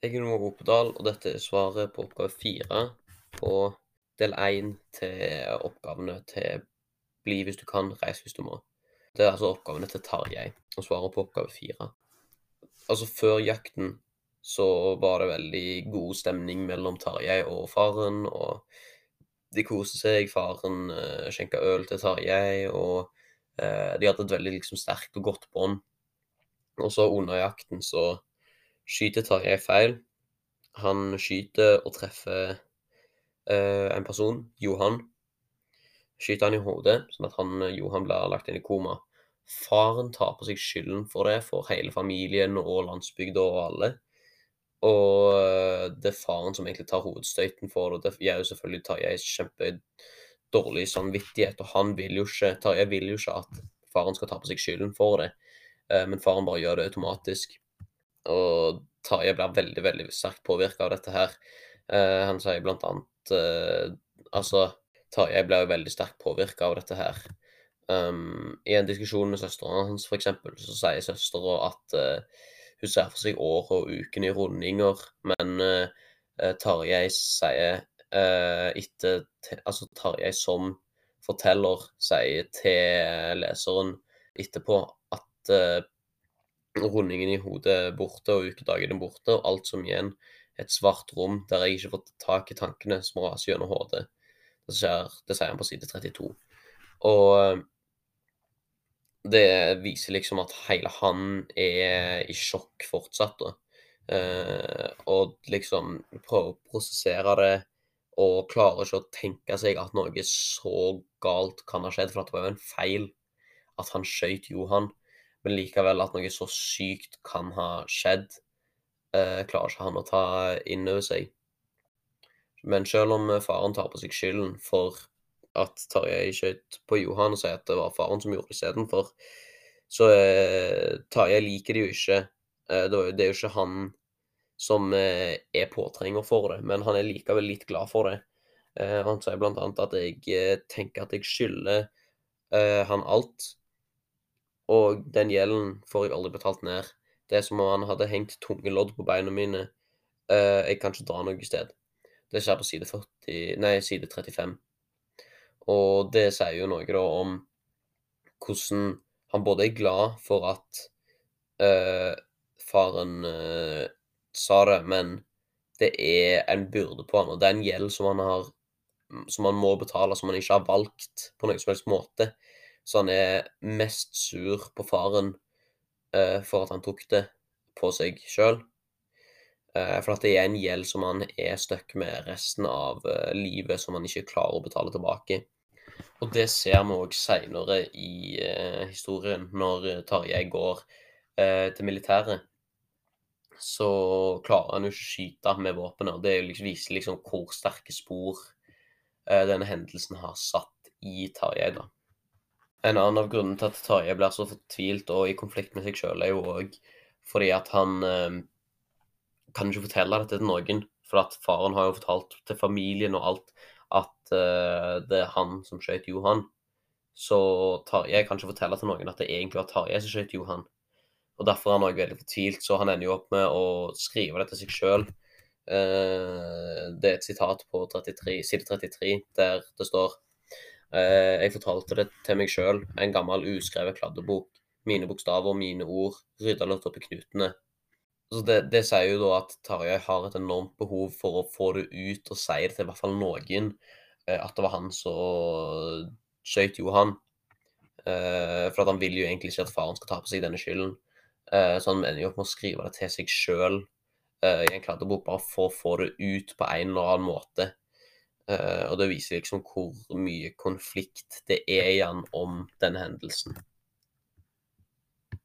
Jeg er Noah Opedal, og dette er svaret på oppgave fire på del én til oppgavene til Bli hvis du kan, reis hvis du må. Det er altså oppgavene til Tarjei, og svaret på oppgave fire. Altså, før jakten så var det veldig god stemning mellom Tarjei og faren, og de koste seg. Faren uh, skjenka øl til Tarjei, og uh, de hadde et veldig liksom, sterkt og godt bånd. Og så under jakten så skyter Tarjei feil. Han skyter og treffer uh, en person, Johan. Skyter han i hodet, sånn at han, Johan blir lagt inn i koma. Faren tar på seg skylden for det, for hele familien og landsbygda og alle. Og eh, det er faren som egentlig tar hovedstøyten for det. Det er jo selvfølgelig Tarjei kjempedårlig samvittighet, og han vil jo ikke Tarjei vil jo ikke at faren skal ta på seg skylden for det, eh, men faren bare gjør det automatisk. Og Tarjei blir veldig, veldig sterkt påvirka av dette her. Eh, han sier blant annet Altså, Tarjei jo veldig sterkt påvirka av dette her. Um, I en diskusjon med søstera hans, f.eks., så sier søstera at uh, hun ser for seg år og uken i rundinger, men uh, Tarjei sier uh, etter Altså Tarjei som forteller sier til leseren etterpå at rundingen i hodet borte, og ukedagen er borte, og alt som igjen et svart rom der jeg ikke får tak i tankene som raser gjennom hodet. Det, skjer, det sier han på side 32. Og det viser liksom at hele han er i sjokk fortsatt. da. Eh, og liksom prøver å prosessere det og klarer ikke å tenke seg at noe så galt kan ha skjedd. For det var jo en feil at han skøyt Johan. Men likevel at noe så sykt kan ha skjedd, eh, klarer ikke han å ta inn over seg. Men selv om faren tar på seg skylden for at Tarjei skjøt på Johan og sier at det var faren som gjorde det istedenfor. Så eh, Tarjei liker det jo ikke. Eh, det, det, er jo ikke han som eh, er påtrenger for det, men han er likevel litt glad for det. Eh, han sier blant annet at jeg eh, tenker at jeg skylder eh, han alt, og den gjelden får jeg aldri betalt ned. Det er som om han hadde hengt tunge lodd på beina mine. jeg kan ikke dra noe sted. Det skjer på side, 40, nei, side 35. Og det sier jo noe da om hvordan han både er glad for at uh, faren uh, sa det, men det er en byrde på han, og det er en gjeld som han har som han må betale, som han ikke har valgt på noen som helst måte. Så han er mest sur på faren uh, for at han tok det på seg sjøl. Uh, for at det er en gjeld som han er stuck med resten av uh, livet, som han ikke klarer å betale tilbake. Og det ser vi òg seinere i uh, historien, når eh, Tarjei går uh, til militæret. Så klarer han jo ikke å skyte med våpenet. Det liksom, viser liksom hvor sterke spor uh, denne hendelsen har satt i Tarjei. da. En annen av grunnene til at Tarjei blir så fortvilt og i konflikt med seg sjøl, er jo òg fordi at han kan ikke fortelle dette til noen. For at faren har jo fortalt til familien og alt at eh, det er han som skjøt Johan, så Tarjei kan ikke fortelle til noen at det egentlig var Tarjei som skjøt Johan. Og Derfor er han òg veldig fortvilt, så han ender jo opp med å skrive det til seg sjøl. Eh, det er et sitat på 33, side 33 der det står Jeg fortalte det til meg sjøl, en gammel uskrevet kladdebok. Mine bokstaver, mine ord, rydda litt opp i knutene. Så det, det, sier jo da at Tarjei har et enormt behov for å få det ut og si det til i hvert fall noen. Eh, at det var han som skøyt Johan. Eh, for at han vil jo egentlig ikke at faren skal ta på seg denne skylden. Eh, så han ender jo opp med å skrive det til seg sjøl i en kladdebok, bare for å få det ut på en eller annen måte. Og det viser liksom hvor mye konflikt det er igjen om denne hendelsen.